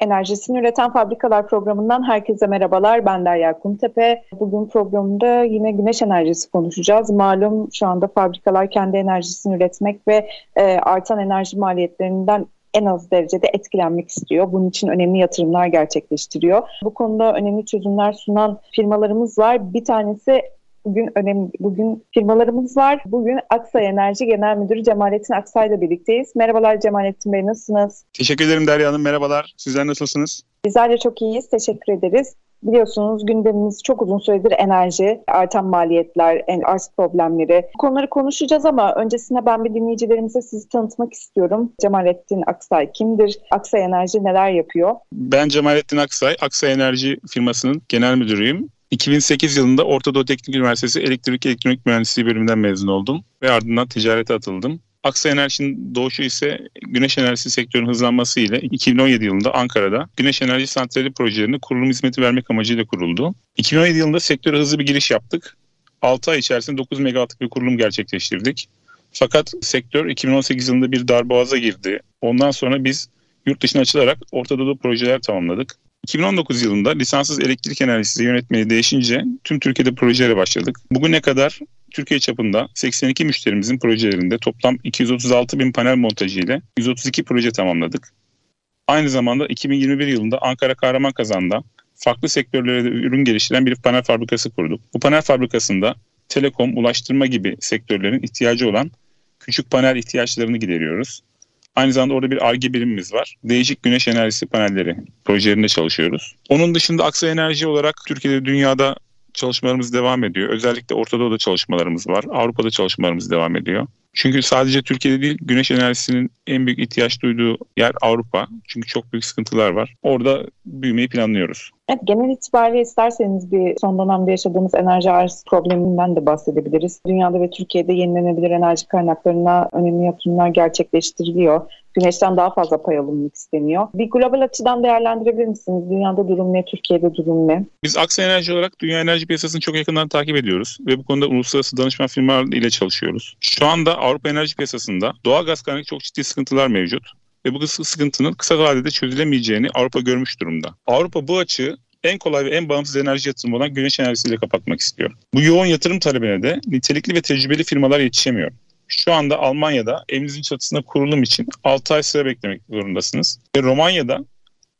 Enerjisini Üreten Fabrikalar programından herkese merhabalar. Ben Derya Kumtepe. Bugün programda yine güneş enerjisi konuşacağız. Malum şu anda fabrikalar kendi enerjisini üretmek ve e, artan enerji maliyetlerinden en az derecede etkilenmek istiyor. Bunun için önemli yatırımlar gerçekleştiriyor. Bu konuda önemli çözümler sunan firmalarımız var. Bir tanesi Bugün önemli, bugün firmalarımız var. Bugün Aksay Enerji Genel Müdürü Cemalettin Aksay ile birlikteyiz. Merhabalar Cemalettin Bey, nasılsınız? Teşekkür ederim Derya Hanım, merhabalar. Sizler nasılsınız? Bizler de çok iyiyiz, teşekkür ederiz. Biliyorsunuz gündemimiz çok uzun süredir enerji, artan maliyetler, arz problemleri. Bu konuları konuşacağız ama öncesinde ben bir dinleyicilerimize sizi tanıtmak istiyorum. Cemalettin Aksay kimdir? Aksay Enerji neler yapıyor? Ben Cemalettin Aksay, Aksay Enerji firmasının genel müdürüyüm. 2008 yılında Orta Doğu Teknik Üniversitesi Elektrik Elektronik Mühendisliği bölümünden mezun oldum ve ardından ticarete atıldım. Aksa Enerji'nin doğuşu ise güneş enerjisi sektörünün hızlanması ile 2017 yılında Ankara'da güneş enerji santrali projelerine kurulum hizmeti vermek amacıyla kuruldu. 2017 yılında sektöre hızlı bir giriş yaptık. 6 ay içerisinde 9 megawattlık bir kurulum gerçekleştirdik. Fakat sektör 2018 yılında bir darboğaza girdi. Ondan sonra biz yurt dışına açılarak Orta Doğu projeler tamamladık. 2019 yılında lisanssız elektrik enerjisi yönetmeliği değişince tüm Türkiye'de projelere başladık. Bugüne kadar Türkiye çapında 82 müşterimizin projelerinde toplam 236 bin panel montajı ile 132 proje tamamladık. Aynı zamanda 2021 yılında Ankara Kahraman Kazan'da farklı sektörlere de ürün geliştiren bir panel fabrikası kurduk. Bu panel fabrikasında telekom, ulaştırma gibi sektörlerin ihtiyacı olan küçük panel ihtiyaçlarını gideriyoruz. Aynı zamanda orada bir ARGE birimimiz var. Değişik güneş enerjisi panelleri projelerinde çalışıyoruz. Onun dışında Aksa Enerji olarak Türkiye'de dünyada çalışmalarımız devam ediyor. Özellikle Orta Doğu'da çalışmalarımız var. Avrupa'da çalışmalarımız devam ediyor. Çünkü sadece Türkiye'de değil güneş enerjisinin en büyük ihtiyaç duyduğu yer Avrupa. Çünkü çok büyük sıkıntılar var. Orada büyümeyi planlıyoruz. Evet, genel itibariyle isterseniz bir son dönemde yaşadığımız enerji arz probleminden de bahsedebiliriz. Dünyada ve Türkiye'de yenilenebilir enerji kaynaklarına önemli yatırımlar gerçekleştiriliyor. Güneşten daha fazla pay alınmak isteniyor. Bir global açıdan değerlendirebilir misiniz? Dünyada durum ne, Türkiye'de durum ne? Biz Aksa Enerji olarak dünya enerji piyasasını çok yakından takip ediyoruz ve bu konuda uluslararası danışman firmalar ile çalışıyoruz. Şu anda Avrupa enerji piyasasında doğal gaz kaynaklı çok ciddi sıkıntılar mevcut ve bu sıkıntının kısa vadede çözülemeyeceğini Avrupa görmüş durumda. Avrupa bu açığı en kolay ve en bağımsız enerji yatırımı olan güneş enerjisiyle kapatmak istiyor. Bu yoğun yatırım talebine de nitelikli ve tecrübeli firmalar yetişemiyor. Şu anda Almanya'da evinizin çatısına kurulum için 6 ay sıra beklemek zorundasınız. Ve Romanya'da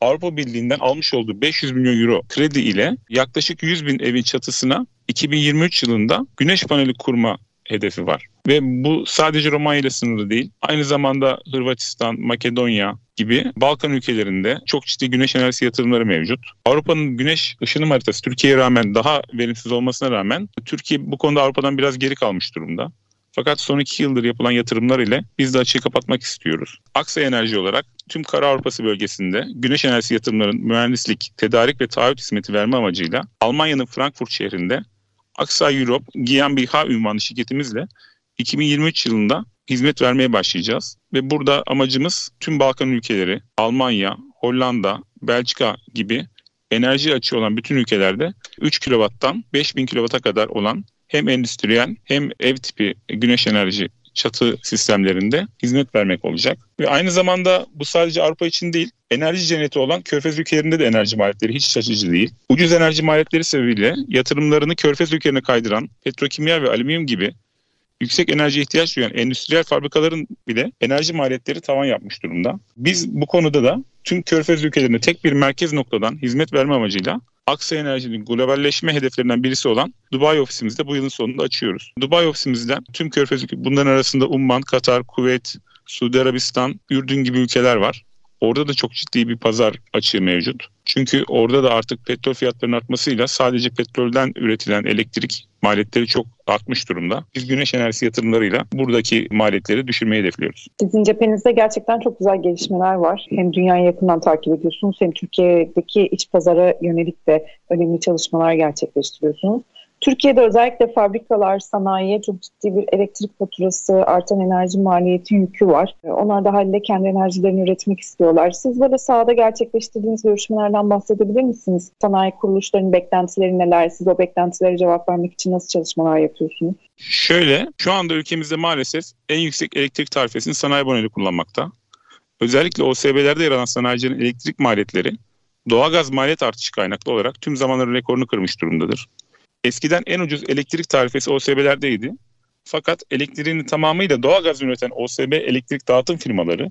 Avrupa Birliği'nden almış olduğu 500 milyon euro kredi ile yaklaşık 100 bin evin çatısına 2023 yılında güneş paneli kurma hedefi var. Ve bu sadece Romanya ile sınırlı değil. Aynı zamanda Hırvatistan, Makedonya gibi Balkan ülkelerinde çok ciddi güneş enerjisi yatırımları mevcut. Avrupa'nın güneş ışınım haritası Türkiye'ye rağmen daha verimsiz olmasına rağmen Türkiye bu konuda Avrupa'dan biraz geri kalmış durumda. Fakat son iki yıldır yapılan yatırımlar ile biz de açığı kapatmak istiyoruz. Aksa Enerji olarak tüm Kara Avrupası bölgesinde güneş enerjisi yatırımların mühendislik, tedarik ve taahhüt hizmeti verme amacıyla Almanya'nın Frankfurt şehrinde Aksa Europe GmbH ünvanlı şirketimizle 2023 yılında hizmet vermeye başlayacağız. Ve burada amacımız tüm Balkan ülkeleri, Almanya, Hollanda, Belçika gibi enerji açığı olan bütün ülkelerde 3 kW'dan 5000 kW'a kadar olan hem endüstriyel hem ev tipi güneş enerji çatı sistemlerinde hizmet vermek olacak. Ve aynı zamanda bu sadece Avrupa için değil, enerji cenneti olan Körfez ülkelerinde de enerji maliyetleri hiç şaşırtıcı değil. Ucuz enerji maliyetleri sebebiyle yatırımlarını Körfez ülkelerine kaydıran petrokimya ve alüminyum gibi yüksek enerji ihtiyaç duyan endüstriyel fabrikaların bile enerji maliyetleri tavan yapmış durumda. Biz bu konuda da tüm Körfez ülkelerine tek bir merkez noktadan hizmet verme amacıyla Aksa Enerji'nin globalleşme hedeflerinden birisi olan Dubai ofisimizde bu yılın sonunda açıyoruz. Dubai ofisimizden tüm körfez ülkeleri, bunların arasında Umman, Katar, Kuveyt, Suudi Arabistan, Ürdün gibi ülkeler var. Orada da çok ciddi bir pazar açığı mevcut. Çünkü orada da artık petrol fiyatlarının artmasıyla sadece petrolden üretilen elektrik maliyetleri çok artmış durumda. Biz güneş enerjisi yatırımlarıyla buradaki maliyetleri düşürmeyi hedefliyoruz. Sizin cephenizde gerçekten çok güzel gelişmeler var. Hem dünyayı yakından takip ediyorsunuz hem Türkiye'deki iç pazara yönelik de önemli çalışmalar gerçekleştiriyorsunuz. Türkiye'de özellikle fabrikalar, sanayiye çok ciddi bir elektrik faturası, artan enerji maliyeti yükü var. Onlar da haliyle kendi enerjilerini üretmek istiyorlar. Siz böyle sahada gerçekleştirdiğiniz görüşmelerden bahsedebilir misiniz? Sanayi kuruluşlarının beklentileri neler? Siz o beklentilere cevap vermek için nasıl çalışmalar yapıyorsunuz? Şöyle, şu anda ülkemizde maalesef en yüksek elektrik tarifesini sanayi aboneliği kullanmakta. Özellikle OSB'lerde yer alan sanayicilerin elektrik maliyetleri doğalgaz maliyet artışı kaynaklı olarak tüm zamanların rekorunu kırmış durumdadır. Eskiden en ucuz elektrik tarifesi OSB'lerdeydi. Fakat elektriğini tamamıyla doğalgaz üreten OSB elektrik dağıtım firmaları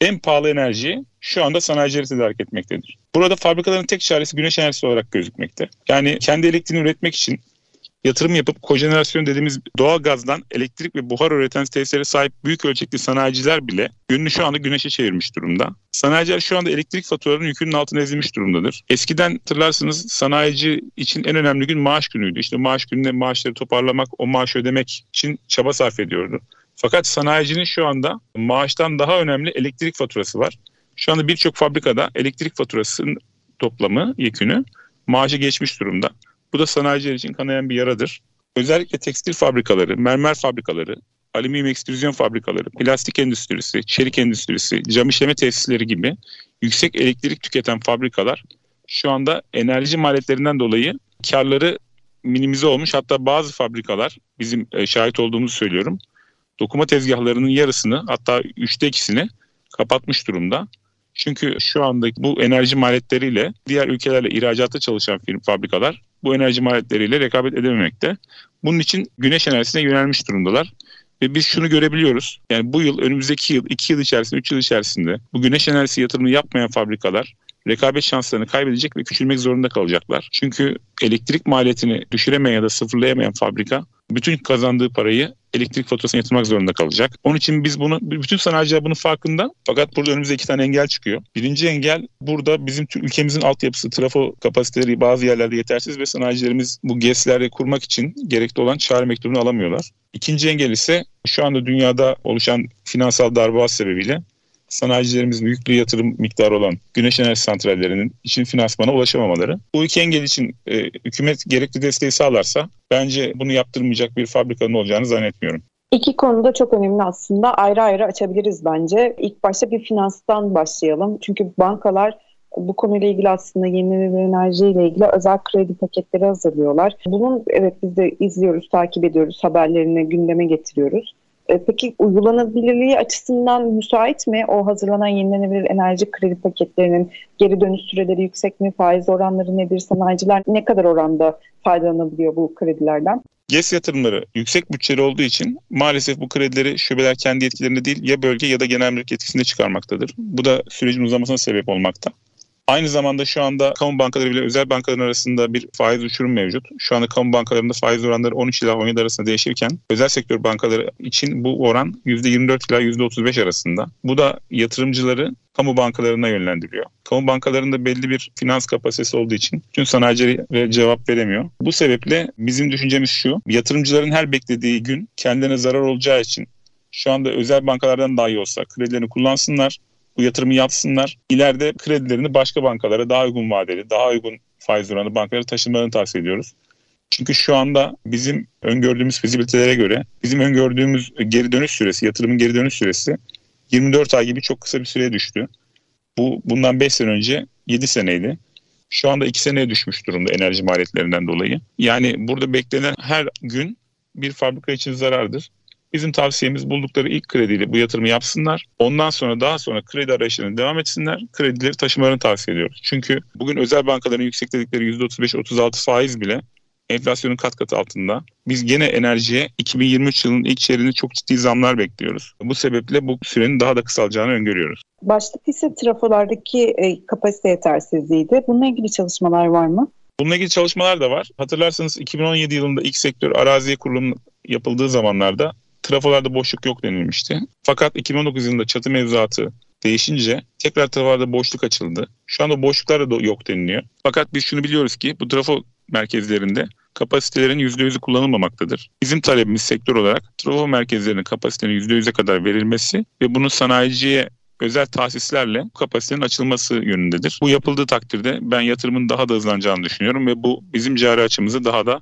en pahalı enerjiyi şu anda sanayicileri tedarik etmektedir. Burada fabrikaların tek çaresi güneş enerjisi olarak gözükmekte. Yani kendi elektriğini üretmek için yatırım yapıp kojenerasyon dediğimiz doğal gazdan elektrik ve buhar üreten tesislere sahip büyük ölçekli sanayiciler bile yönünü şu anda güneşe çevirmiş durumda. Sanayiciler şu anda elektrik faturalarının yükünün altına ezilmiş durumdadır. Eskiden hatırlarsınız sanayici için en önemli gün maaş günüydü. İşte maaş gününde maaşları toparlamak, o maaşı ödemek için çaba sarf ediyordu. Fakat sanayicinin şu anda maaştan daha önemli elektrik faturası var. Şu anda birçok fabrikada elektrik faturasının toplamı, yekünü maaşı geçmiş durumda. Bu da sanayiciler için kanayan bir yaradır. Özellikle tekstil fabrikaları, mermer fabrikaları, alüminyum ekstrüzyon fabrikaları, plastik endüstrisi, çelik endüstrisi, cam işleme tesisleri gibi yüksek elektrik tüketen fabrikalar şu anda enerji maliyetlerinden dolayı karları minimize olmuş. Hatta bazı fabrikalar bizim e, şahit olduğumuzu söylüyorum. Dokuma tezgahlarının yarısını hatta üçte ikisini kapatmış durumda. Çünkü şu andaki bu enerji maliyetleriyle diğer ülkelerle ihracatta çalışan firm fabrikalar bu enerji maliyetleriyle rekabet edememekte. Bunun için güneş enerjisine yönelmiş durumdalar. Ve biz şunu görebiliyoruz. Yani bu yıl önümüzdeki yıl, iki yıl içerisinde, üç yıl içerisinde bu güneş enerjisi yatırımını yapmayan fabrikalar rekabet şanslarını kaybedecek ve küçülmek zorunda kalacaklar. Çünkü elektrik maliyetini düşüremeyen ya da sıfırlayamayan fabrika bütün kazandığı parayı elektrik faturasına yatırmak zorunda kalacak. Onun için biz bunu, bütün sanayiciler bunun farkında. Fakat burada önümüze iki tane engel çıkıyor. Birinci engel burada bizim ülkemizin altyapısı, trafo kapasiteleri bazı yerlerde yetersiz ve sanayicilerimiz bu GES'leri kurmak için gerekli olan çağrı mektubunu alamıyorlar. İkinci engel ise şu anda dünyada oluşan finansal darboğaz sebebiyle sanayicilerimizin yüklü yatırım miktarı olan güneş enerji santrallerinin için finansmana ulaşamamaları. Bu iki engel için e, hükümet gerekli desteği sağlarsa bence bunu yaptırmayacak bir fabrikanın olacağını zannetmiyorum. İki konuda çok önemli aslında ayrı ayrı açabiliriz bence. İlk başta bir finanstan başlayalım. Çünkü bankalar bu konuyla ilgili aslında yenilenebilir enerji ile ilgili özel kredi paketleri hazırlıyorlar. Bunun evet biz de izliyoruz, takip ediyoruz, haberlerini gündeme getiriyoruz. E, peki uygulanabilirliği açısından müsait mi? O hazırlanan yenilenebilir enerji kredi paketlerinin geri dönüş süreleri yüksek mi? Faiz oranları nedir? Sanayiciler ne kadar oranda faydalanabiliyor bu kredilerden? GES yatırımları yüksek bütçeli olduğu için maalesef bu kredileri şubeler kendi yetkilerinde değil ya bölge ya da genel mülk yetkisinde çıkarmaktadır. Bu da sürecin uzamasına sebep olmakta. Aynı zamanda şu anda kamu bankaları ile özel bankaların arasında bir faiz uçurum mevcut. Şu anda kamu bankalarında faiz oranları 13 ila 17 arasında değişirken özel sektör bankaları için bu oran %24 ila %35 arasında. Bu da yatırımcıları kamu bankalarına yönlendiriyor. Kamu bankalarında belli bir finans kapasitesi olduğu için tüm sanayicilere cevap veremiyor. Bu sebeple bizim düşüncemiz şu, yatırımcıların her beklediği gün kendilerine zarar olacağı için şu anda özel bankalardan daha iyi olsa kredilerini kullansınlar bu yatırımı yapsınlar. İleride kredilerini başka bankalara daha uygun vadeli, daha uygun faiz oranı bankalara taşımalarını tavsiye ediyoruz. Çünkü şu anda bizim öngördüğümüz fizibilitelere göre bizim öngördüğümüz geri dönüş süresi, yatırımın geri dönüş süresi 24 ay gibi çok kısa bir süreye düştü. Bu bundan 5 sene önce 7 seneydi. Şu anda 2 seneye düşmüş durumda enerji maliyetlerinden dolayı. Yani burada beklenen her gün bir fabrika için zarardır. Bizim tavsiyemiz buldukları ilk krediyle bu yatırımı yapsınlar. Ondan sonra daha sonra kredi arayışlarına devam etsinler. Kredileri taşımalarını tavsiye ediyoruz. Çünkü bugün özel bankaların yüksek dedikleri %35-36 faiz bile enflasyonun kat katı altında. Biz gene enerjiye 2023 yılının ilk çeyreğinde çok ciddi zamlar bekliyoruz. Bu sebeple bu sürenin daha da kısalacağını öngörüyoruz. Başlık ise trafolardaki e, kapasite yetersizliğiydi. Bununla ilgili çalışmalar var mı? Bununla ilgili çalışmalar da var. Hatırlarsanız 2017 yılında ilk sektör araziye kurulumu yapıldığı zamanlarda trafolarda boşluk yok denilmişti. Fakat 2019 yılında çatı mevzuatı değişince tekrar trafolarda boşluk açıldı. Şu anda boşluklar da yok deniliyor. Fakat biz şunu biliyoruz ki bu trafo merkezlerinde kapasitelerin %100'ü kullanılmamaktadır. Bizim talebimiz sektör olarak trafo merkezlerinin kapasitenin %100'e kadar verilmesi ve bunun sanayiciye özel tahsislerle kapasitenin açılması yönündedir. Bu yapıldığı takdirde ben yatırımın daha da hızlanacağını düşünüyorum ve bu bizim cari açımızı daha da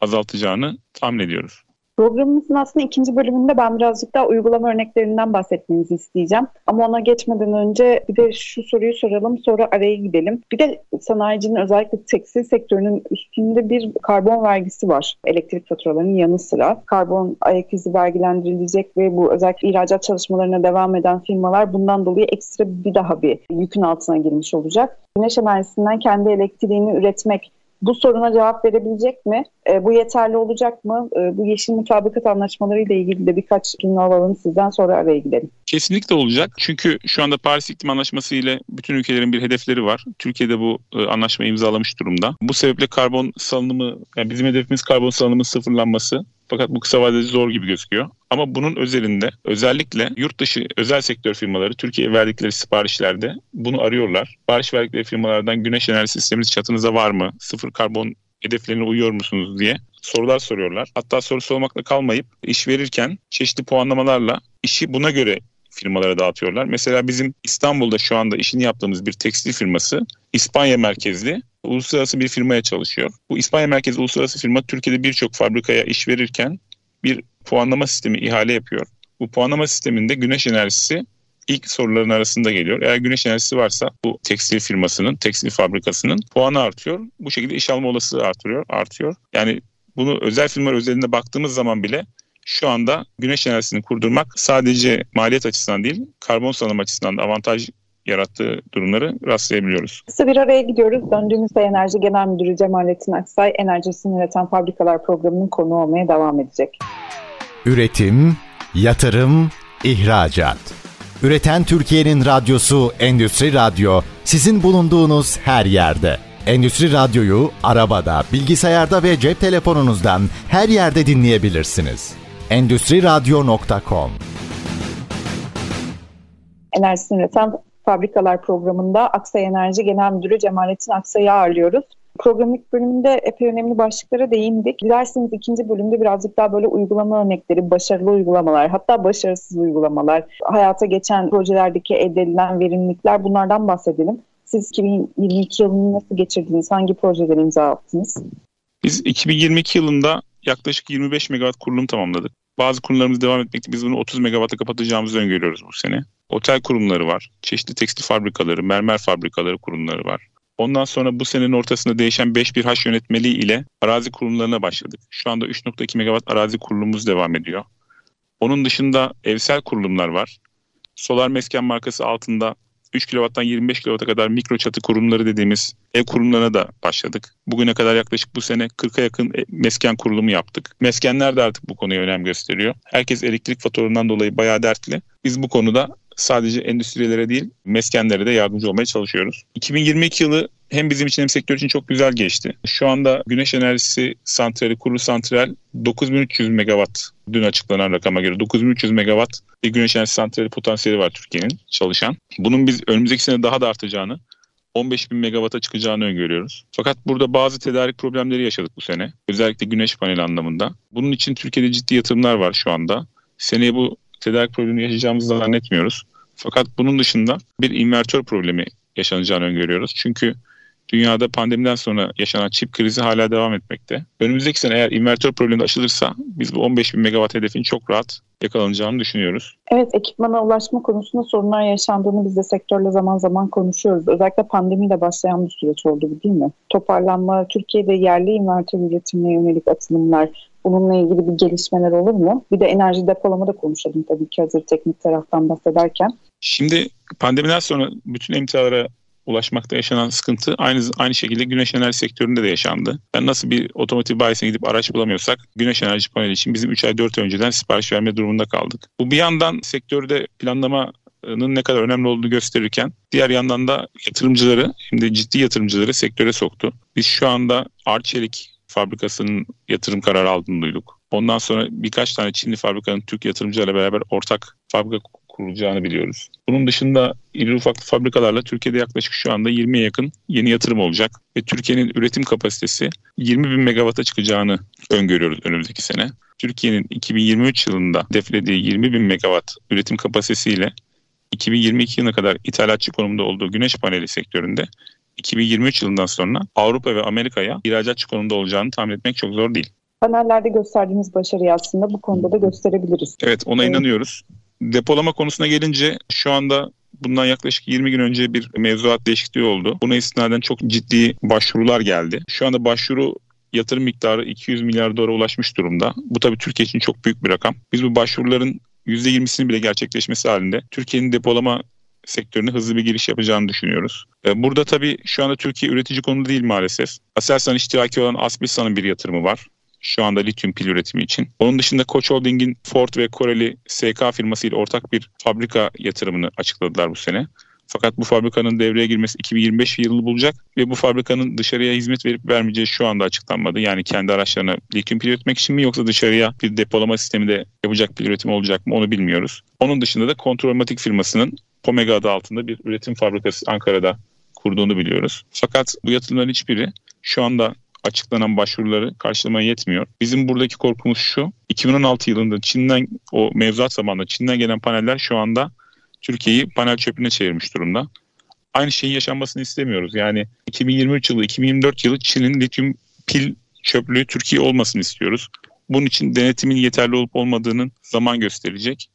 azaltacağını tahmin ediyoruz. Programımızın aslında ikinci bölümünde ben birazcık daha uygulama örneklerinden bahsetmenizi isteyeceğim. Ama ona geçmeden önce bir de şu soruyu soralım sonra araya gidelim. Bir de sanayicinin özellikle tekstil sektörünün üstünde bir karbon vergisi var. Elektrik faturalarının yanı sıra. Karbon ayak izi vergilendirilecek ve bu özellikle ihracat çalışmalarına devam eden firmalar bundan dolayı ekstra bir daha bir yükün altına girmiş olacak. Güneş enerjisinden kendi elektriğini üretmek bu soruna cevap verebilecek mi? E, bu yeterli olacak mı? E, bu yeşil mutabakat anlaşmaları ile ilgili de birkaç cümle alalım sizden sonra araya gidelim. Kesinlikle olacak. Çünkü şu anda Paris İklim Anlaşması ile bütün ülkelerin bir hedefleri var. Türkiye'de bu e, anlaşmayı imzalamış durumda. Bu sebeple karbon salınımı, yani bizim hedefimiz karbon salınımının sıfırlanması. Fakat bu kısa vadede zor gibi gözüküyor. Ama bunun özelinde özellikle yurt dışı özel sektör firmaları Türkiye'ye verdikleri siparişlerde bunu arıyorlar. Sipariş verdikleri firmalardan güneş enerji sisteminiz çatınıza var mı? Sıfır karbon hedeflerine uyuyor musunuz diye sorular soruyorlar. Hatta soru sormakla kalmayıp iş verirken çeşitli puanlamalarla işi buna göre firmalara dağıtıyorlar. Mesela bizim İstanbul'da şu anda işini yaptığımız bir tekstil firması İspanya merkezli uluslararası bir firmaya çalışıyor. Bu İspanya merkezli uluslararası firma Türkiye'de birçok fabrikaya iş verirken bir puanlama sistemi ihale yapıyor. Bu puanlama sisteminde güneş enerjisi ilk soruların arasında geliyor. Eğer güneş enerjisi varsa bu tekstil firmasının, tekstil fabrikasının puanı artıyor. Bu şekilde iş alma olasılığı artıyor, artıyor. Yani bunu özel firmalar özelinde baktığımız zaman bile şu anda güneş enerjisini kurdurmak sadece maliyet açısından değil, karbon salınım açısından da avantaj yarattığı durumları rastlayabiliyoruz. Kısa bir araya gidiyoruz. Döndüğümüzde Enerji Genel Müdürü Cemalettin Aksay enerjisini üreten fabrikalar programının konu olmaya devam edecek. Üretim, yatırım, ihracat. Üreten Türkiye'nin radyosu Endüstri Radyo sizin bulunduğunuz her yerde. Endüstri Radyo'yu arabada, bilgisayarda ve cep telefonunuzdan her yerde dinleyebilirsiniz. Endüstri Radyo.com Enerjisini üreten Fabrikalar programında Aksay Enerji Genel Müdürü Cemalettin Aksay'ı ağırlıyoruz. Programın ilk bölümünde epey önemli başlıklara değindik. Dilerseniz ikinci bölümde birazcık daha böyle uygulama örnekleri, başarılı uygulamalar, hatta başarısız uygulamalar, hayata geçen projelerdeki elde edilen verimlilikler bunlardan bahsedelim. Siz 2022 yılını nasıl geçirdiniz? Hangi projeleri imza attınız? Biz 2022 yılında yaklaşık 25 megawatt kurulum tamamladık. Bazı kurumlarımız devam etmekte. Biz bunu 30 megawatt'a kapatacağımızı öngörüyoruz bu sene. Otel kurumları var. Çeşitli tekstil fabrikaları, mermer fabrikaları kurumları var. Ondan sonra bu senenin ortasında değişen 5.1H yönetmeliği ile arazi kurumlarına başladık. Şu anda 3.2 megawatt arazi kurulumumuz devam ediyor. Onun dışında evsel kurulumlar var. Solar Mesken markası altında 3 kW'dan 25 kW'a kadar mikro çatı kurumları dediğimiz ev kurumlarına da başladık. Bugüne kadar yaklaşık bu sene 40'a yakın e, mesken kurulumu yaptık. Meskenler de artık bu konuya önem gösteriyor. Herkes elektrik faturasından dolayı bayağı dertli. Biz bu konuda sadece endüstrilere değil meskenlere de yardımcı olmaya çalışıyoruz. 2022 yılı hem bizim için hem sektör için çok güzel geçti. Şu anda güneş enerjisi santrali, kurulu santral 9300 megawatt dün açıklanan rakama göre 9300 megawatt bir güneş enerjisi santrali potansiyeli var Türkiye'nin çalışan. Bunun biz önümüzdeki sene daha da artacağını 15 bin megawatt'a çıkacağını öngörüyoruz. Fakat burada bazı tedarik problemleri yaşadık bu sene. Özellikle güneş paneli anlamında. Bunun için Türkiye'de ciddi yatırımlar var şu anda. Seneye bu tedarik problemi yaşayacağımızı zannetmiyoruz. Fakat bunun dışında bir invertör problemi yaşanacağını öngörüyoruz. Çünkü dünyada pandemiden sonra yaşanan çip krizi hala devam etmekte. Önümüzdeki sene eğer invertör problemi aşılırsa biz bu 15 bin megawatt hedefini çok rahat yakalanacağını düşünüyoruz. Evet ekipmana ulaşma konusunda sorunlar yaşandığını biz de sektörle zaman zaman konuşuyoruz. Özellikle pandemiyle başlayan bir süreç oldu değil mi? Toparlanma, Türkiye'de yerli invertör üretimine yönelik atılımlar, bununla ilgili bir gelişmeler olur mu? Bir de enerji depolama da konuşalım tabii ki hazır teknik taraftan bahsederken. Şimdi pandemiden sonra bütün emtialara ulaşmakta yaşanan sıkıntı aynı aynı şekilde güneş enerji sektöründe de yaşandı. Yani nasıl bir otomotiv bayisine gidip araç bulamıyorsak güneş enerji paneli için bizim 3 ay 4 ay önceden sipariş verme durumunda kaldık. Bu bir yandan sektörde planlamanın ne kadar önemli olduğunu gösterirken diğer yandan da yatırımcıları şimdi ciddi yatırımcıları sektöre soktu. Biz şu anda Arçelik fabrikasının yatırım kararı aldığını duyduk. Ondan sonra birkaç tane Çinli fabrikanın Türk yatırımcılarla beraber ortak fabrika kurulacağını biliyoruz. Bunun dışında iri ufaklı fabrikalarla Türkiye'de yaklaşık şu anda 20'ye yakın yeni yatırım olacak ve Türkiye'nin üretim kapasitesi 20 bin megawata çıkacağını öngörüyoruz önümüzdeki sene. Türkiye'nin 2023 yılında deflediği 20 bin megawatt üretim kapasitesiyle 2022 yılına kadar ithalatçı konumda olduğu güneş paneli sektöründe 2023 yılından sonra Avrupa ve Amerika'ya ihracatçı konumda olacağını tahmin etmek çok zor değil. Panellerde gösterdiğimiz başarıyı aslında bu konuda da gösterebiliriz. Evet ona evet. inanıyoruz. Depolama konusuna gelince şu anda bundan yaklaşık 20 gün önce bir mevzuat değişikliği oldu. Buna istinaden çok ciddi başvurular geldi. Şu anda başvuru yatırım miktarı 200 milyar dolara ulaşmış durumda. Bu tabii Türkiye için çok büyük bir rakam. Biz bu başvuruların %20'sinin bile gerçekleşmesi halinde Türkiye'nin depolama sektörüne hızlı bir giriş yapacağını düşünüyoruz. E, burada tabii şu anda Türkiye üretici konuda değil maalesef. Aselsan iştiraki olan Asbilsan'ın bir yatırımı var şu anda lityum pil üretimi için. Onun dışında Koç Holding'in Ford ve Koreli SK firması ile ortak bir fabrika yatırımını açıkladılar bu sene. Fakat bu fabrikanın devreye girmesi 2025 yılı bulacak ve bu fabrikanın dışarıya hizmet verip vermeyeceği şu anda açıklanmadı. Yani kendi araçlarına lityum pil üretmek için mi yoksa dışarıya bir depolama sistemi de yapacak pil üretimi olacak mı onu bilmiyoruz. Onun dışında da Kontrolmatik firmasının Pomega adı altında bir üretim fabrikası Ankara'da kurduğunu biliyoruz. Fakat bu yatırımların hiçbiri şu anda açıklanan başvuruları karşılamaya yetmiyor. Bizim buradaki korkumuz şu. 2016 yılında Çin'den o mevzuat zamanında Çin'den gelen paneller şu anda Türkiye'yi panel çöpüne çevirmiş durumda. Aynı şeyin yaşanmasını istemiyoruz. Yani 2023 yılı, 2024 yılı Çin'in lityum pil çöplüğü Türkiye olmasını istiyoruz. Bunun için denetimin yeterli olup olmadığının zaman gösterecek.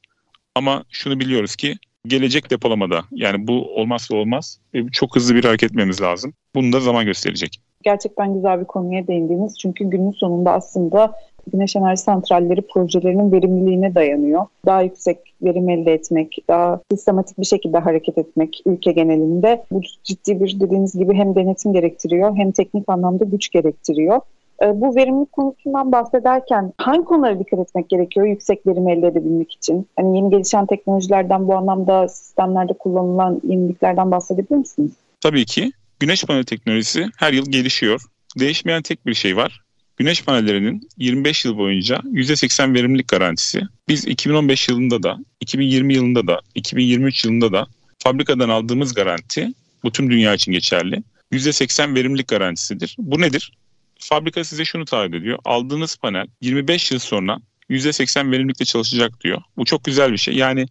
Ama şunu biliyoruz ki gelecek depolamada yani bu olmazsa olmaz ve çok hızlı bir hareket etmemiz lazım. Bunu da zaman gösterecek. Gerçekten güzel bir konuya değindiniz. Çünkü günün sonunda aslında güneş enerji santralleri projelerinin verimliliğine dayanıyor. Daha yüksek verim elde etmek, daha sistematik bir şekilde hareket etmek ülke genelinde bu ciddi bir dediğiniz gibi hem denetim gerektiriyor hem teknik anlamda güç gerektiriyor. Ee, bu verimlilik konusundan bahsederken hangi konulara dikkat etmek gerekiyor yüksek verim elde edebilmek için? Hani yeni gelişen teknolojilerden bu anlamda sistemlerde kullanılan yeniliklerden bahsedebilir misiniz? Tabii ki. Güneş paneli teknolojisi her yıl gelişiyor. Değişmeyen tek bir şey var. Güneş panellerinin 25 yıl boyunca %80 verimlilik garantisi. Biz 2015 yılında da, 2020 yılında da, 2023 yılında da fabrikadan aldığımız garanti, bu tüm dünya için geçerli, %80 verimlilik garantisidir. Bu nedir? Fabrika size şunu taahhüt ediyor. Aldığınız panel 25 yıl sonra %80 verimlilikle çalışacak diyor. Bu çok güzel bir şey. Yani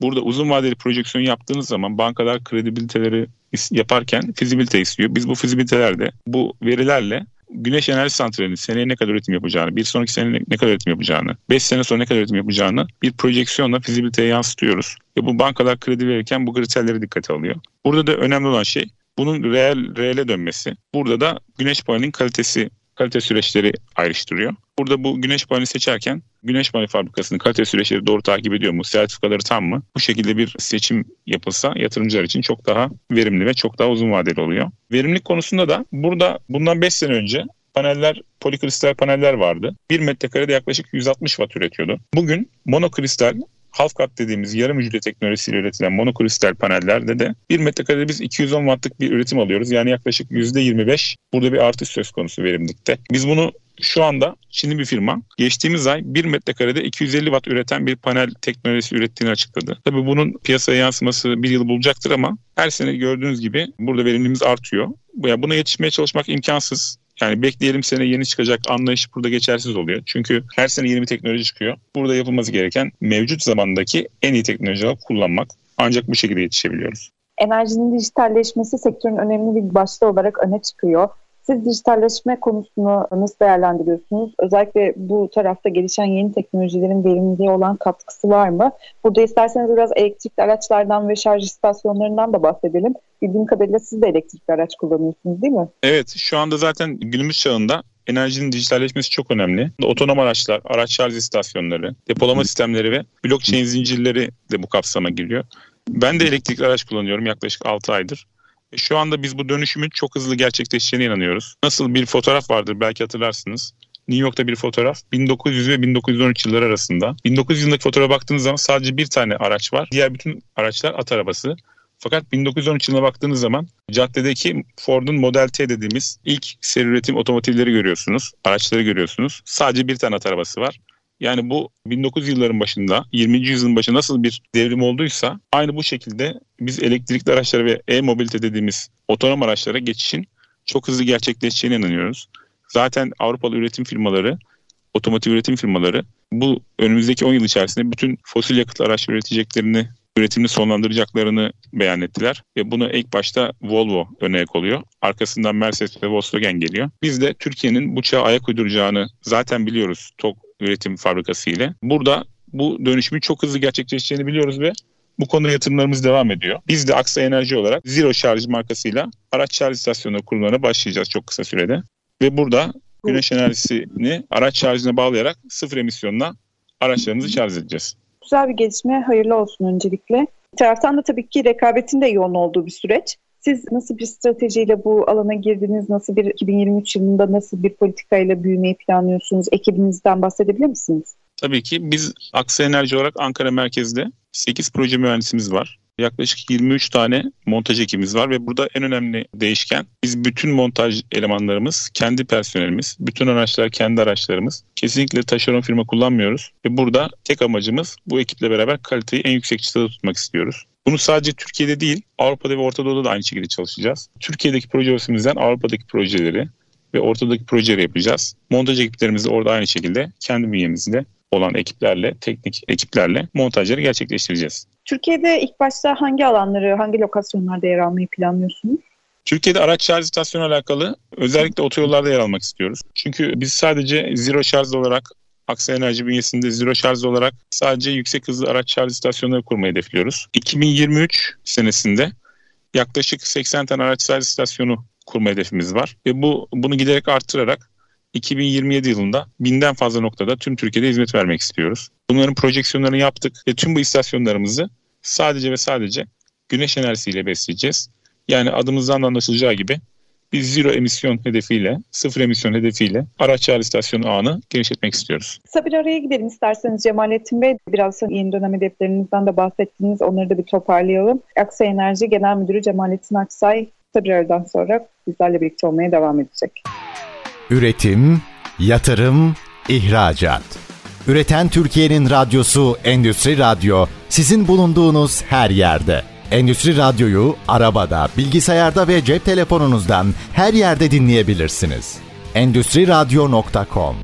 burada uzun vadeli projeksiyon yaptığınız zaman bankalar kredibiliteleri yaparken fizibilite istiyor. Biz bu fizibilitelerde bu verilerle güneş enerji santralinin seneye ne kadar üretim yapacağını, bir sonraki sene ne kadar üretim yapacağını, 5 sene sonra ne kadar üretim yapacağını bir projeksiyonla fizibiliteye yansıtıyoruz. Ve bu bankalar kredi verirken bu kriterleri dikkate alıyor. Burada da önemli olan şey bunun reel, reele dönmesi. Burada da güneş panelinin kalitesi kalite süreçleri ayrıştırıyor. Burada bu güneş paneli seçerken güneş paneli fabrikasının kalite süreçleri doğru takip ediyor mu? Sertifikaları tam mı? Bu şekilde bir seçim yapılsa yatırımcılar için çok daha verimli ve çok daha uzun vadeli oluyor. Verimlilik konusunda da burada bundan 5 sene önce paneller, polikristal paneller vardı. 1 metrekarede yaklaşık 160 watt üretiyordu. Bugün monokristal half cut dediğimiz yarım hücre teknolojisiyle üretilen monokristal panellerde de 1 metrekarede biz 210 wattlık bir üretim alıyoruz. Yani yaklaşık %25 burada bir artış söz konusu verimlilikte. Biz bunu şu anda Çinli bir firma geçtiğimiz ay 1 metrekarede 250 watt üreten bir panel teknolojisi ürettiğini açıkladı. Tabii bunun piyasaya yansıması bir yıl bulacaktır ama her sene gördüğünüz gibi burada verimliliğimiz artıyor. Buna yetişmeye çalışmak imkansız. Yani bekleyelim sene yeni çıkacak anlayış burada geçersiz oluyor. Çünkü her sene yeni bir teknoloji çıkıyor. Burada yapılması gereken mevcut zamandaki en iyi teknolojileri kullanmak. Ancak bu şekilde yetişebiliyoruz. Enerjinin dijitalleşmesi sektörün önemli bir başlığı olarak öne çıkıyor. Siz dijitalleşme konusunu nasıl değerlendiriyorsunuz? Özellikle bu tarafta gelişen yeni teknolojilerin verimliliğe olan katkısı var mı? Burada isterseniz biraz elektrikli araçlardan ve şarj istasyonlarından da bahsedelim. Bildiğim kadarıyla siz de elektrikli araç kullanıyorsunuz değil mi? Evet, şu anda zaten günümüz çağında enerjinin dijitalleşmesi çok önemli. Otonom araçlar, araç şarj istasyonları, depolama sistemleri ve blockchain zincirleri de bu kapsama giriyor. Ben de elektrikli araç kullanıyorum yaklaşık 6 aydır. E, şu anda biz bu dönüşümün çok hızlı gerçekleşeceğine inanıyoruz. Nasıl bir fotoğraf vardır belki hatırlarsınız. New York'ta bir fotoğraf 1900 ve 1913 yılları arasında. 1900 yılındaki fotoğrafa baktığınız zaman sadece bir tane araç var. Diğer bütün araçlar at arabası. Fakat 1913 yılına baktığınız zaman caddedeki Ford'un Model T dediğimiz ilk seri üretim otomotivleri görüyorsunuz. Araçları görüyorsunuz. Sadece bir tane at arabası var. Yani bu 1900 yılların başında 20. yüzyılın başında nasıl bir devrim olduysa aynı bu şekilde biz elektrikli araçlara ve e-mobilite dediğimiz otonom araçlara geçişin çok hızlı gerçekleşeceğine inanıyoruz. Zaten Avrupalı üretim firmaları, otomotiv üretim firmaları bu önümüzdeki 10 yıl içerisinde bütün fosil yakıt araç üreteceklerini üretimini sonlandıracaklarını beyan ettiler. Ve bunu ilk başta Volvo örnek oluyor. Arkasından Mercedes ve Volkswagen geliyor. Biz de Türkiye'nin bu çağa ayak uyduracağını zaten biliyoruz TOK üretim fabrikası ile. Burada bu dönüşümün çok hızlı gerçekleşeceğini biliyoruz ve bu konuda yatırımlarımız devam ediyor. Biz de Aksa Enerji olarak Zero Charge markasıyla araç şarj istasyonu kurumlarına başlayacağız çok kısa sürede. Ve burada güneş enerjisini araç şarjına bağlayarak sıfır emisyonla araçlarımızı şarj edeceğiz. Güzel bir gelişme. Hayırlı olsun öncelikle. Bir taraftan da tabii ki rekabetin de yoğun olduğu bir süreç. Siz nasıl bir stratejiyle bu alana girdiniz? Nasıl bir 2023 yılında nasıl bir politikayla büyümeyi planlıyorsunuz? Ekibinizden bahsedebilir misiniz? Tabii ki biz Aksa Enerji olarak Ankara merkezde 8 proje mühendisimiz var. Yaklaşık 23 tane montaj ekibimiz var ve burada en önemli değişken biz bütün montaj elemanlarımız kendi personelimiz, bütün araçlar kendi araçlarımız. Kesinlikle taşeron firma kullanmıyoruz ve burada tek amacımız bu ekiple beraber kaliteyi en yüksek çıtada tutmak istiyoruz. Bunu sadece Türkiye'de değil Avrupa'da ve Orta Doğu'da da aynı şekilde çalışacağız. Türkiye'deki proje ofisimizden Avrupa'daki projeleri ve ortadaki projeleri yapacağız. Montaj ekiplerimiz de orada aynı şekilde kendi bünyemizde olan ekiplerle, teknik ekiplerle montajları gerçekleştireceğiz. Türkiye'de ilk başta hangi alanları, hangi lokasyonlarda yer almayı planlıyorsunuz? Türkiye'de araç şarj istasyonu alakalı özellikle otoyollarda yer almak istiyoruz. Çünkü biz sadece zero şarj olarak Aksa Enerji bünyesinde zero şarj olarak sadece yüksek hızlı araç şarj istasyonları kurmayı hedefliyoruz. 2023 senesinde yaklaşık 80 tane araç şarj istasyonu kurma hedefimiz var. Ve bu bunu giderek arttırarak 2027 yılında binden fazla noktada tüm Türkiye'de hizmet vermek istiyoruz. Bunların projeksiyonlarını yaptık ve tüm bu istasyonlarımızı sadece ve sadece güneş enerjisiyle besleyeceğiz. Yani adımızdan da anlaşılacağı gibi biz zero emisyon hedefiyle, sıfır emisyon hedefiyle araç şarj istasyonu ağını genişletmek istiyoruz. Kısa bir araya gidelim isterseniz Cemalettin Bey. Biraz yeni dönem hedeflerinizden de bahsettiniz. Onları da bir toparlayalım. Aksay Enerji Genel Müdürü Cemalettin Aksay kısa bir aradan sonra bizlerle birlikte olmaya devam edecek. Üretim, yatırım, ihracat. Üreten Türkiye'nin radyosu Endüstri Radyo sizin bulunduğunuz her yerde. Endüstri Radyo'yu arabada, bilgisayarda ve cep telefonunuzdan her yerde dinleyebilirsiniz. Endüstri Radyo.com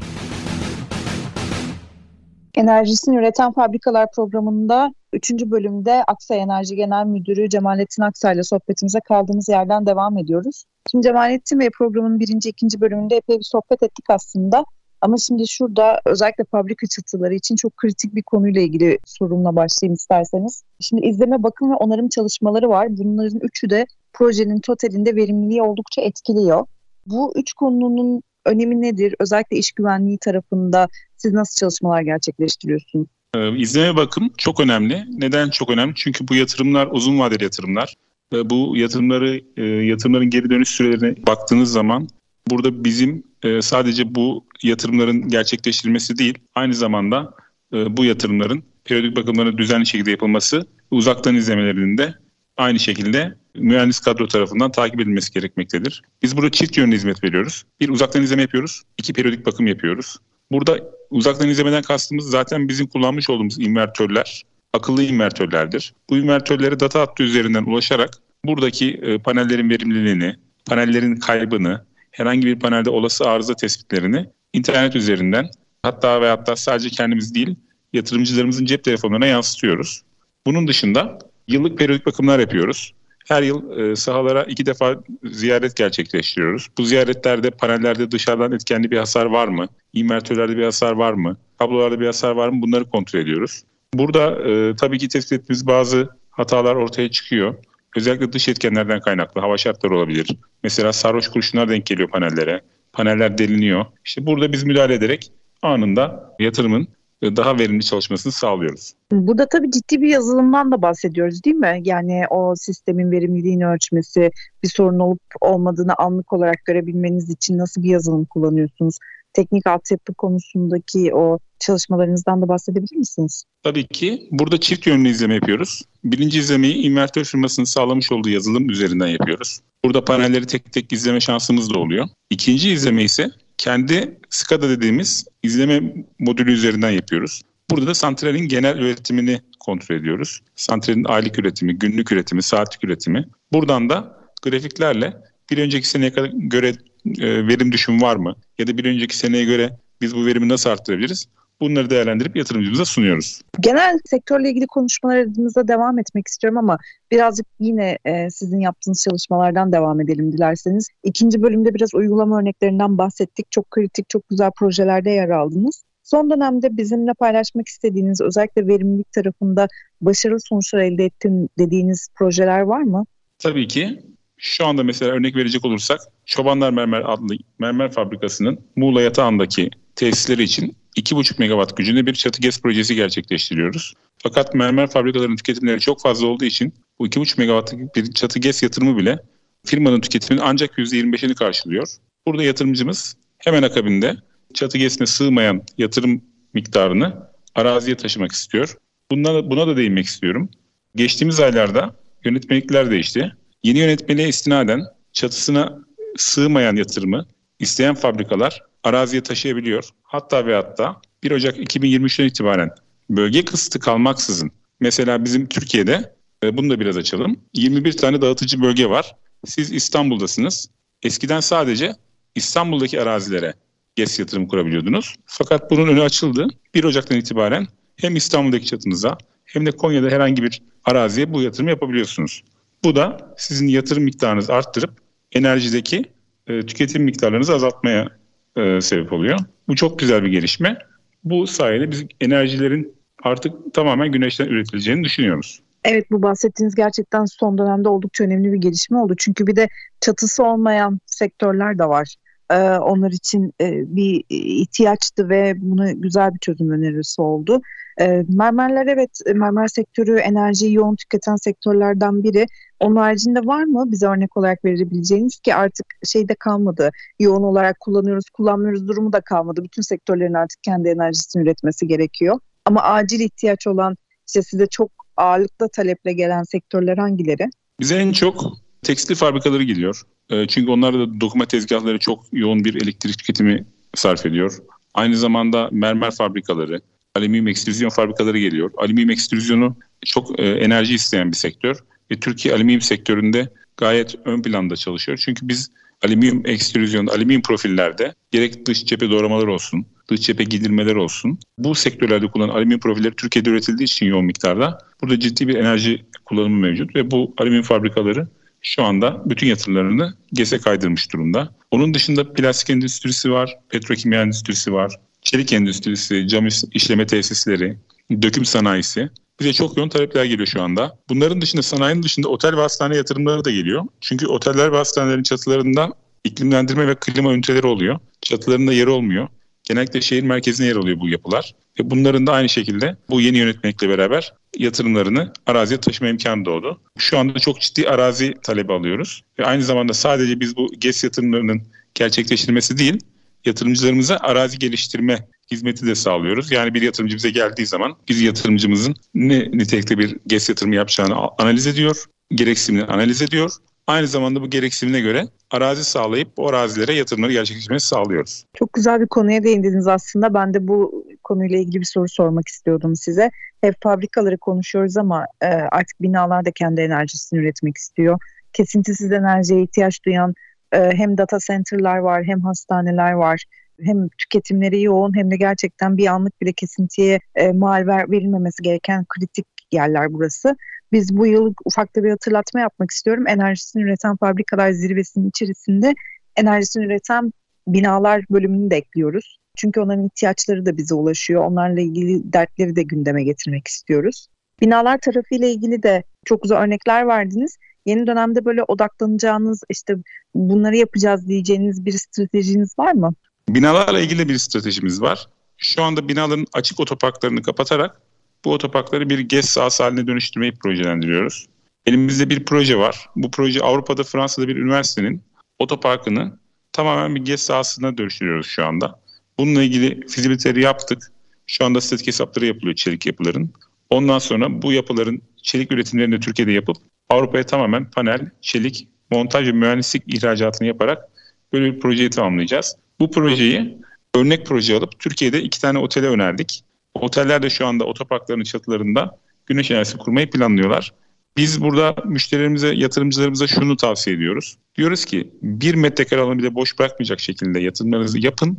Enerjisini Üreten Fabrikalar programında 3. bölümde Aksay Enerji Genel Müdürü Cemalettin Aksay ile sohbetimize kaldığımız yerden devam ediyoruz. Şimdi Cemalettin Bey programın birinci, ikinci bölümünde epey bir sohbet ettik aslında. Ama şimdi şurada özellikle fabrika çıtıları için çok kritik bir konuyla ilgili sorumla başlayayım isterseniz. Şimdi izleme, bakım ve onarım çalışmaları var. Bunların üçü de projenin totalinde verimliliği oldukça etkiliyor. Bu üç konunun önemi nedir? Özellikle iş güvenliği tarafında siz nasıl çalışmalar gerçekleştiriyorsunuz? Ee, izleme bakım çok önemli. Neden çok önemli? Çünkü bu yatırımlar uzun vadeli yatırımlar. Bu yatırımları e, yatırımların geri dönüş sürelerine baktığınız zaman burada bizim e, sadece bu yatırımların gerçekleştirilmesi değil, aynı zamanda e, bu yatırımların periyodik bakımların düzenli şekilde yapılması, uzaktan izlemelerinin de aynı şekilde mühendis kadro tarafından takip edilmesi gerekmektedir. Biz burada çift yönlü hizmet veriyoruz. Bir uzaktan izleme yapıyoruz, iki periyodik bakım yapıyoruz. Burada uzaktan izlemeden kastımız zaten bizim kullanmış olduğumuz invertörler, akıllı invertörlerdir. Bu invertörlere data hattı üzerinden ulaşarak buradaki e, panellerin verimliliğini, panellerin kaybını, herhangi bir panelde olası arıza tespitlerini internet üzerinden hatta ve hatta sadece kendimiz değil yatırımcılarımızın cep telefonlarına yansıtıyoruz. Bunun dışında yıllık periyodik bakımlar yapıyoruz. Her yıl e, sahalara iki defa ziyaret gerçekleştiriyoruz. Bu ziyaretlerde panellerde dışarıdan etkenli bir hasar var mı? İnvertörlerde bir hasar var mı? Kablolarda bir hasar var mı? Bunları kontrol ediyoruz. Burada e, tabii ki tespit ettiğimiz bazı hatalar ortaya çıkıyor. Özellikle dış etkenlerden kaynaklı hava şartları olabilir. Mesela sarhoş kurşunlar denk geliyor panellere. Paneller deliniyor. İşte burada biz müdahale ederek anında yatırımın daha verimli çalışmasını sağlıyoruz. Burada tabii ciddi bir yazılımdan da bahsediyoruz değil mi? Yani o sistemin verimliliğini ölçmesi, bir sorun olup olmadığını anlık olarak görebilmeniz için nasıl bir yazılım kullanıyorsunuz? Teknik altyapı konusundaki o çalışmalarınızdan da bahsedebilir misiniz? Tabii ki. Burada çift yönlü izleme yapıyoruz. Birinci izlemeyi invertör firmasının sağlamış olduğu yazılım üzerinden yapıyoruz. Burada panelleri tek tek izleme şansımız da oluyor. İkinci izleme ise kendi SCADA dediğimiz izleme modülü üzerinden yapıyoruz. Burada da santralin genel üretimini kontrol ediyoruz. Santralin aylık üretimi, günlük üretimi, saatlik üretimi. Buradan da grafiklerle bir önceki seneye göre e, verim düşüm var mı? Ya da bir önceki seneye göre biz bu verimi nasıl arttırabiliriz? Bunları değerlendirip yatırımcımıza sunuyoruz. Genel sektörle ilgili konuşmalarımıza devam etmek istiyorum ama birazcık yine e, sizin yaptığınız çalışmalardan devam edelim dilerseniz. İkinci bölümde biraz uygulama örneklerinden bahsettik. Çok kritik, çok güzel projelerde yer aldınız. Son dönemde bizimle paylaşmak istediğiniz özellikle verimlilik tarafında başarılı sonuçlar elde ettim dediğiniz projeler var mı? Tabii ki. Şu anda mesela örnek verecek olursak Çobanlar Mermer adlı mermer fabrikasının Muğla yatağındaki tesisleri için 2,5 megawatt gücünde bir çatı GES projesi gerçekleştiriyoruz. Fakat mermer fabrikalarının tüketimleri çok fazla olduğu için bu 2,5 megawattlık bir çatı GES yatırımı bile firmanın tüketiminin ancak %25'ini karşılıyor. Burada yatırımcımız hemen akabinde çatı GES'ine sığmayan yatırım miktarını araziye taşımak istiyor. Buna, buna da değinmek istiyorum. Geçtiğimiz aylarda yönetmelikler değişti. Yeni yönetmeliğe istinaden çatısına sığmayan yatırımı isteyen fabrikalar araziye taşıyabiliyor. Hatta ve hatta 1 Ocak 2023'ten itibaren bölge kısıtı kalmaksızın mesela bizim Türkiye'de e, bunu da biraz açalım. 21 tane dağıtıcı bölge var. Siz İstanbul'dasınız. Eskiden sadece İstanbul'daki arazilere GES yatırım kurabiliyordunuz. Fakat bunun önü açıldı. 1 Ocak'tan itibaren hem İstanbul'daki çatınıza hem de Konya'da herhangi bir araziye bu yatırım yapabiliyorsunuz. Bu da sizin yatırım miktarınızı arttırıp enerjideki e, tüketim miktarlarınızı azaltmaya e, sebep oluyor. Bu çok güzel bir gelişme. Bu sayede biz enerjilerin artık tamamen güneşten üretileceğini düşünüyoruz. Evet bu bahsettiğiniz gerçekten son dönemde oldukça önemli bir gelişme oldu. Çünkü bir de çatısı olmayan sektörler de var. Ee, onlar için e, bir ihtiyaçtı ve buna güzel bir çözüm önerisi oldu. Ee, mermerler evet mermer sektörü enerjiyi yoğun tüketen sektörlerden biri. Onun haricinde var mı bize örnek olarak verebileceğiniz ki artık şeyde kalmadı. Yoğun olarak kullanıyoruz, kullanmıyoruz durumu da kalmadı. Bütün sektörlerin artık kendi enerjisini üretmesi gerekiyor. Ama acil ihtiyaç olan işte size çok ağırlıklı taleple gelen sektörler hangileri? Bize en çok tekstil fabrikaları geliyor. Ee, çünkü onlar da dokuma tezgahları çok yoğun bir elektrik tüketimi sarf ediyor. Aynı zamanda mermer fabrikaları, alüminyum ekstrüzyon fabrikaları geliyor. Alüminyum ekstrüzyonu çok e, enerji isteyen bir sektör ve Türkiye alüminyum sektöründe gayet ön planda çalışıyor. Çünkü biz alüminyum ekstrüzyon, alüminyum profillerde gerek dış cephe doğramalar olsun, dış cephe giydirmeler olsun. Bu sektörlerde kullanılan alüminyum profilleri Türkiye'de üretildiği için yoğun miktarda burada ciddi bir enerji kullanımı mevcut ve bu alüminyum fabrikaları şu anda bütün yatırımlarını GES'e kaydırmış durumda. Onun dışında plastik endüstrisi var, petrokimya endüstrisi var, çelik endüstrisi, cam işleme tesisleri, döküm sanayisi. Bize çok yoğun talepler geliyor şu anda. Bunların dışında sanayinin dışında otel ve hastane yatırımları da geliyor. Çünkü oteller ve hastanelerin çatılarında iklimlendirme ve klima üniteleri oluyor. Çatılarında yer olmuyor. Genellikle şehir merkezine yer alıyor bu yapılar. Ve bunların da aynı şekilde bu yeni yönetmekle beraber yatırımlarını araziye taşıma imkanı doğdu. Şu anda çok ciddi arazi talebi alıyoruz. Ve aynı zamanda sadece biz bu GES yatırımlarının gerçekleştirilmesi değil, yatırımcılarımıza arazi geliştirme hizmeti de sağlıyoruz. Yani bir yatırımcı bize geldiği zaman biz yatırımcımızın ne nitelikte bir GES yatırımı yapacağını analiz ediyor, gereksinimini analiz ediyor. Aynı zamanda bu gereksinimine göre arazi sağlayıp o arazilere yatırımları gerçekleştirmesi sağlıyoruz. Çok güzel bir konuya değindiniz aslında. Ben de bu konuyla ilgili bir soru sormak istiyordum size. Hep fabrikaları konuşuyoruz ama e, artık binalar da kendi enerjisini üretmek istiyor. Kesintisiz enerjiye ihtiyaç duyan hem data center'lar var hem hastaneler var hem tüketimleri yoğun hem de gerçekten bir anlık bile kesintiye e, mal ver, verilmemesi gereken kritik yerler burası. Biz bu yıl ufak bir hatırlatma yapmak istiyorum. Enerjisini üreten fabrikalar zirvesinin içerisinde enerjisini üreten binalar bölümünü de ekliyoruz. Çünkü onların ihtiyaçları da bize ulaşıyor. Onlarla ilgili dertleri de gündeme getirmek istiyoruz. Binalar tarafıyla ilgili de çok güzel örnekler verdiniz. Yeni dönemde böyle odaklanacağınız işte bunları yapacağız diyeceğiniz bir stratejiniz var mı? Binalarla ilgili bir stratejimiz var. Şu anda binaların açık otoparklarını kapatarak bu otoparkları bir GES sahası haline dönüştürmeyi projelendiriyoruz. Elimizde bir proje var. Bu proje Avrupa'da Fransa'da bir üniversitenin otoparkını tamamen bir GES sahasına dönüştürüyoruz şu anda. Bununla ilgili fizibiliteleri yaptık. Şu anda statik hesapları yapılıyor çelik yapıların. Ondan sonra bu yapıların çelik üretimlerini de Türkiye'de yapıp Avrupa'ya tamamen panel, çelik, montaj ve mühendislik ihracatını yaparak böyle bir projeyi tamamlayacağız. Bu projeyi örnek proje alıp Türkiye'de iki tane otele önerdik. Oteller de şu anda otoparkların çatılarında güneş enerjisi kurmayı planlıyorlar. Biz burada müşterilerimize, yatırımcılarımıza şunu tavsiye ediyoruz. Diyoruz ki bir metrekare alanı bile boş bırakmayacak şekilde yatırımlarınızı yapın.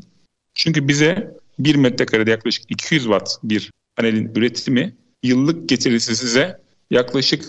Çünkü bize bir metrekarede yaklaşık 200 watt bir panelin üretimi yıllık getirisi size yaklaşık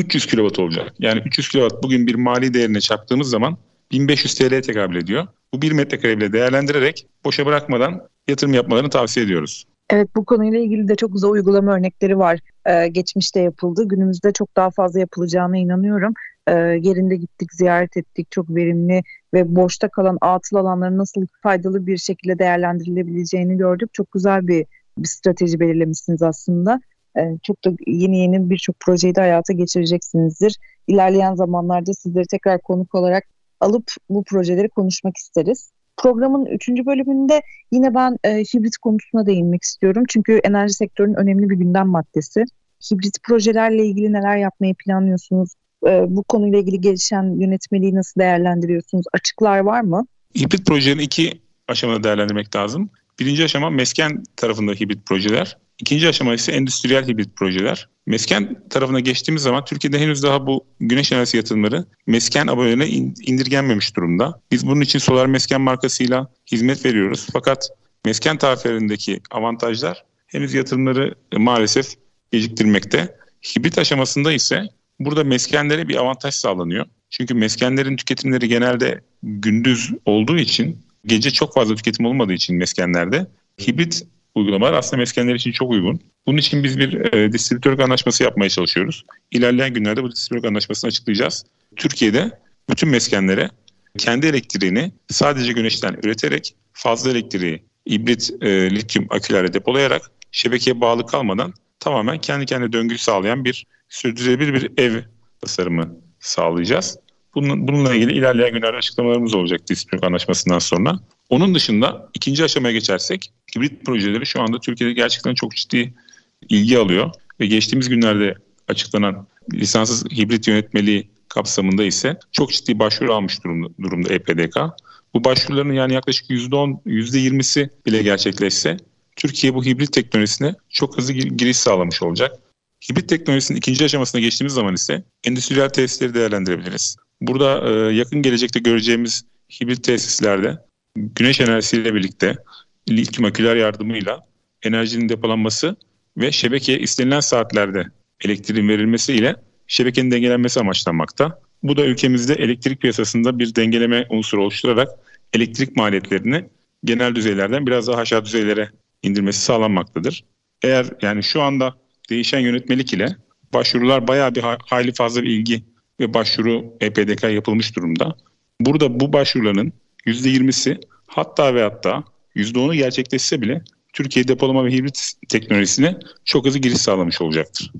300 kilowatt olacak. Yani 300 kilowatt bugün bir mali değerine çarptığımız zaman 1500 TL'ye tekabül ediyor. Bu bir metrekare bile değerlendirerek boşa bırakmadan yatırım yapmalarını tavsiye ediyoruz. Evet bu konuyla ilgili de çok güzel uygulama örnekleri var. Ee, geçmişte yapıldı. Günümüzde çok daha fazla yapılacağına inanıyorum. Ee, yerinde gittik, ziyaret ettik. Çok verimli ve boşta kalan atıl alanların nasıl faydalı bir şekilde değerlendirilebileceğini gördük. Çok güzel bir, bir strateji belirlemişsiniz aslında. Ee, çok da yeni yeni birçok projeyi de hayata geçireceksinizdir. İlerleyen zamanlarda sizleri tekrar konuk olarak alıp bu projeleri konuşmak isteriz. Programın üçüncü bölümünde yine ben e, hibrit konusuna değinmek istiyorum. Çünkü enerji sektörünün önemli bir gündem maddesi. Hibrit projelerle ilgili neler yapmayı planlıyorsunuz? E, bu konuyla ilgili gelişen yönetmeliği nasıl değerlendiriyorsunuz? Açıklar var mı? Hibrit projelerini iki aşamada değerlendirmek lazım. Birinci aşama mesken tarafında hibrit projeler. İkinci aşama ise endüstriyel hibrit projeler. Mesken tarafına geçtiğimiz zaman Türkiye'de henüz daha bu güneş enerjisi yatırımları mesken abonelerine indirgenmemiş durumda. Biz bunun için Solar Mesken markasıyla hizmet veriyoruz. Fakat mesken tariflerindeki avantajlar henüz yatırımları maalesef geciktirmekte. Hibrit aşamasında ise burada meskenlere bir avantaj sağlanıyor. Çünkü meskenlerin tüketimleri genelde gündüz olduğu için gece çok fazla tüketim olmadığı için meskenlerde hibrit uygulamalar aslında meskenler için çok uygun. Bunun için biz bir e, distribütörlük anlaşması yapmaya çalışıyoruz. İlerleyen günlerde bu distribütörlük anlaşmasını açıklayacağız. Türkiye'de bütün meskenlere kendi elektriğini sadece güneşten üreterek fazla elektriği ibrit e, lityum akülerle depolayarak şebekeye bağlı kalmadan tamamen kendi kendine döngü sağlayan bir sürdürülebilir bir ev tasarımı sağlayacağız. Bunun, bununla ilgili ilerleyen günlerde açıklamalarımız olacak distribütörlük anlaşmasından sonra. Onun dışında ikinci aşamaya geçersek hibrit projeleri şu anda Türkiye'de gerçekten çok ciddi ilgi alıyor. Ve geçtiğimiz günlerde açıklanan lisanssız hibrit yönetmeliği kapsamında ise çok ciddi başvuru almış durumda, durumda EPDK. Bu başvuruların yani yaklaşık %10, %20'si bile gerçekleşse Türkiye bu hibrit teknolojisine çok hızlı giriş sağlamış olacak. Hibrit teknolojisinin ikinci aşamasına geçtiğimiz zaman ise endüstriyel tesisleri değerlendirebiliriz. Burada e, yakın gelecekte göreceğimiz hibrit tesislerde güneş enerjisiyle birlikte lityum aküler yardımıyla enerjinin depolanması ve şebekeye istenilen saatlerde elektriğin verilmesi ile şebekenin dengelenmesi amaçlanmakta. Bu da ülkemizde elektrik piyasasında bir dengeleme unsuru oluşturarak elektrik maliyetlerini genel düzeylerden biraz daha aşağı düzeylere indirmesi sağlanmaktadır. Eğer yani şu anda değişen yönetmelik ile başvurular bayağı bir hayli fazla bir ilgi ve başvuru EPDK yapılmış durumda. Burada bu başvuruların %20'si hatta ve hatta %10'u gerçekleşse bile Türkiye depolama ve hibrit teknolojisine çok hızlı giriş sağlamış olacaktır.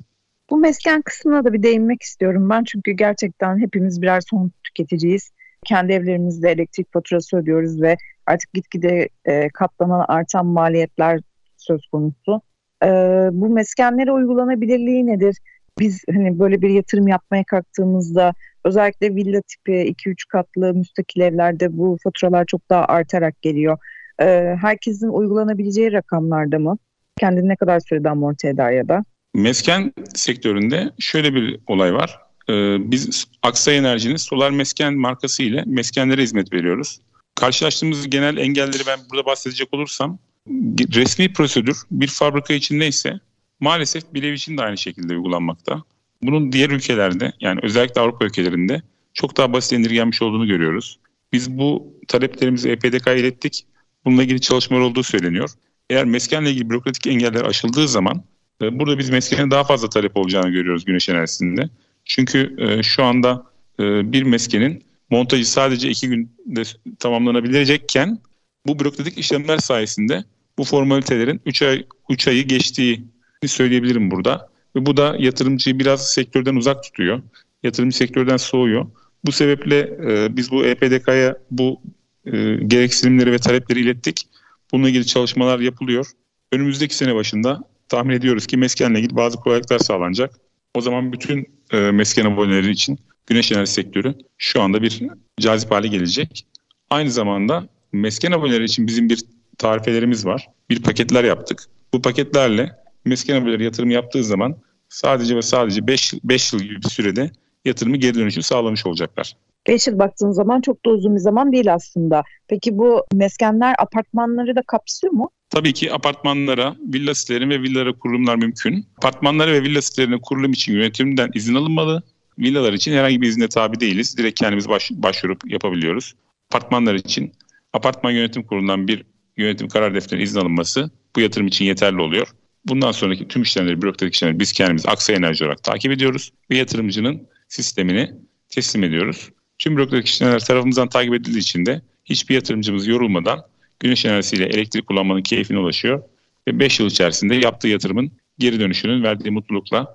Bu mesken kısmına da bir değinmek istiyorum ben çünkü gerçekten hepimiz birer son tüketiciyiz. Kendi evlerimizde elektrik faturası ödüyoruz ve artık gitgide e, katlanan artan maliyetler söz konusu. E, bu meskenlere uygulanabilirliği nedir? Biz hani böyle bir yatırım yapmaya kalktığımızda özellikle villa tipi 2-3 katlı müstakil evlerde bu faturalar çok daha artarak geliyor. Ee, herkesin uygulanabileceği rakamlarda mı? Kendini ne kadar sürede amorti eder ya da? Mesken sektöründe şöyle bir olay var. Ee, biz Aksay Enerji'nin Solar Mesken markası ile meskenlere hizmet veriyoruz. Karşılaştığımız genel engelleri ben burada bahsedecek olursam resmi prosedür bir fabrika için neyse maalesef bir ev için de aynı şekilde uygulanmakta. Bunun diğer ülkelerde yani özellikle Avrupa ülkelerinde çok daha basit indirgenmiş olduğunu görüyoruz. Biz bu taleplerimizi EPDK'ya ilettik. Bununla ilgili çalışmalar olduğu söyleniyor. Eğer meskenle ilgili bürokratik engeller aşıldığı zaman e, burada biz meskene daha fazla talep olacağını görüyoruz güneş enerjisinde. Çünkü e, şu anda e, bir meskenin montajı sadece iki günde tamamlanabilecekken bu bürokratik işlemler sayesinde bu formalitelerin 3 ay 3 ayı geçtiği söyleyebilirim burada. Ve bu da yatırımcıyı biraz sektörden uzak tutuyor. Yatırımcı sektörden soğuyor. Bu sebeple e, biz bu EPDK'ya bu e, gereksinimleri ve talepleri ilettik. Bununla ilgili çalışmalar yapılıyor. Önümüzdeki sene başında tahmin ediyoruz ki meskenle ilgili bazı kolaylıklar sağlanacak. O zaman bütün e, mesken aboneleri için güneş enerji sektörü şu anda bir cazip hale gelecek. Aynı zamanda mesken aboneleri için bizim bir tarifelerimiz var. Bir paketler yaptık. Bu paketlerle mesken yatırım yaptığı zaman sadece ve sadece 5 5 yıl gibi bir sürede yatırımı geri dönüşü sağlamış olacaklar. 5 yıl baktığın zaman çok da uzun bir zaman değil aslında. Peki bu meskenler apartmanları da kapsıyor mu? Tabii ki apartmanlara, villa siteleri ve villalara kurulumlar mümkün. Apartmanlara ve villa sitelerine kurulum için yönetimden izin alınmalı. Villalar için herhangi bir izne tabi değiliz. Direkt kendimiz baş, başvurup yapabiliyoruz. Apartmanlar için apartman yönetim kurulundan bir yönetim karar defterine izin alınması bu yatırım için yeterli oluyor. Bundan sonraki tüm işlemleri, bürokratik işlemleri biz kendimiz Aksa Enerji olarak takip ediyoruz ve yatırımcının sistemini teslim ediyoruz. Tüm bürokratik işlemler tarafımızdan takip edildiği için de hiçbir yatırımcımız yorulmadan güneş enerjisiyle elektrik kullanmanın keyfine ulaşıyor ve 5 yıl içerisinde yaptığı yatırımın geri dönüşünün verdiği mutlulukla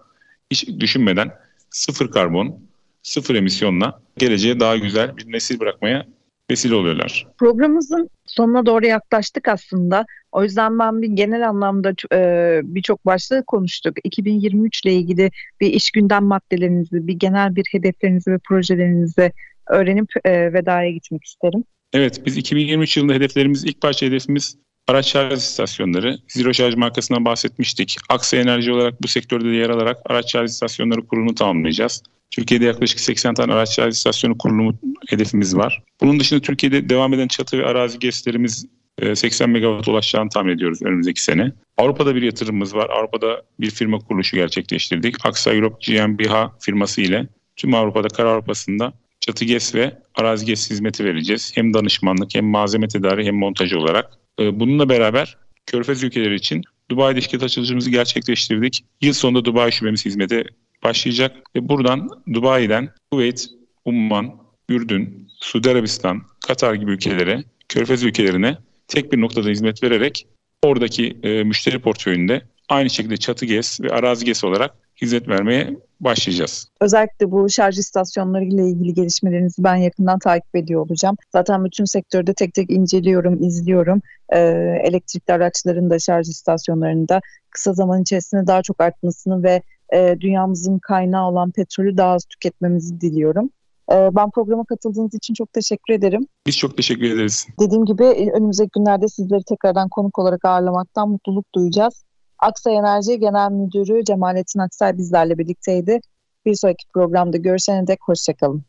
hiç düşünmeden sıfır karbon, sıfır emisyonla geleceğe daha güzel bir nesil bırakmaya vesile oluyorlar. Programımızın sonuna doğru yaklaştık aslında. O yüzden ben bir genel anlamda e, birçok başlığı konuştuk. 2023 ile ilgili bir iş gündem maddelerinizi, bir genel bir hedeflerinizi ve projelerinizi öğrenip e, vedaya gitmek isterim. Evet, biz 2023 yılında hedeflerimiz, ilk başta hedefimiz araç şarj istasyonları. Zero Şarj markasından bahsetmiştik. Aksa Enerji olarak bu sektörde de yer alarak araç şarj istasyonları kurulunu tamamlayacağız. Türkiye'de yaklaşık 80 tane araç şarj istasyonu kurulumu hedefimiz var. Bunun dışında Türkiye'de devam eden çatı ve arazi GES'lerimiz 80 megawatt ulaşacağını tahmin ediyoruz önümüzdeki sene. Avrupa'da bir yatırımımız var. Avrupa'da bir firma kuruluşu gerçekleştirdik. Aksa Europe GmbH firması ile tüm Avrupa'da, Kara Avrupa'sında çatı GES ve arazi GES hizmeti vereceğiz. Hem danışmanlık hem malzeme tedariği hem montajı olarak. Ee, bununla beraber Körfez ülkeleri için Dubai'de şirket açılışımızı gerçekleştirdik. Yıl sonunda Dubai şubemiz hizmete başlayacak ve buradan Dubai'den Kuveyt, Umman, Ürdün, Suudi Arabistan, Katar gibi ülkelere, Körfez ülkelerine tek bir noktada hizmet vererek oradaki e, müşteri portföyünde aynı şekilde çatı GES ve arazi GES olarak hizmet vermeye başlayacağız. Özellikle bu şarj istasyonları ile ilgili gelişmelerinizi ben yakından takip ediyor olacağım. Zaten bütün sektörde tek tek inceliyorum, izliyorum. Ee, elektrikli araçların da şarj istasyonlarında kısa zaman içerisinde daha çok artmasını ve e, dünyamızın kaynağı olan petrolü daha az tüketmemizi diliyorum. E, ben programa katıldığınız için çok teşekkür ederim. Biz çok teşekkür ederiz. Dediğim gibi e, önümüzdeki günlerde sizleri tekrardan konuk olarak ağırlamaktan mutluluk duyacağız. Aksay Enerji Genel Müdürü Cemalettin Aksay bizlerle birlikteydi. Bir sonraki programda görüşene dek hoşçakalın.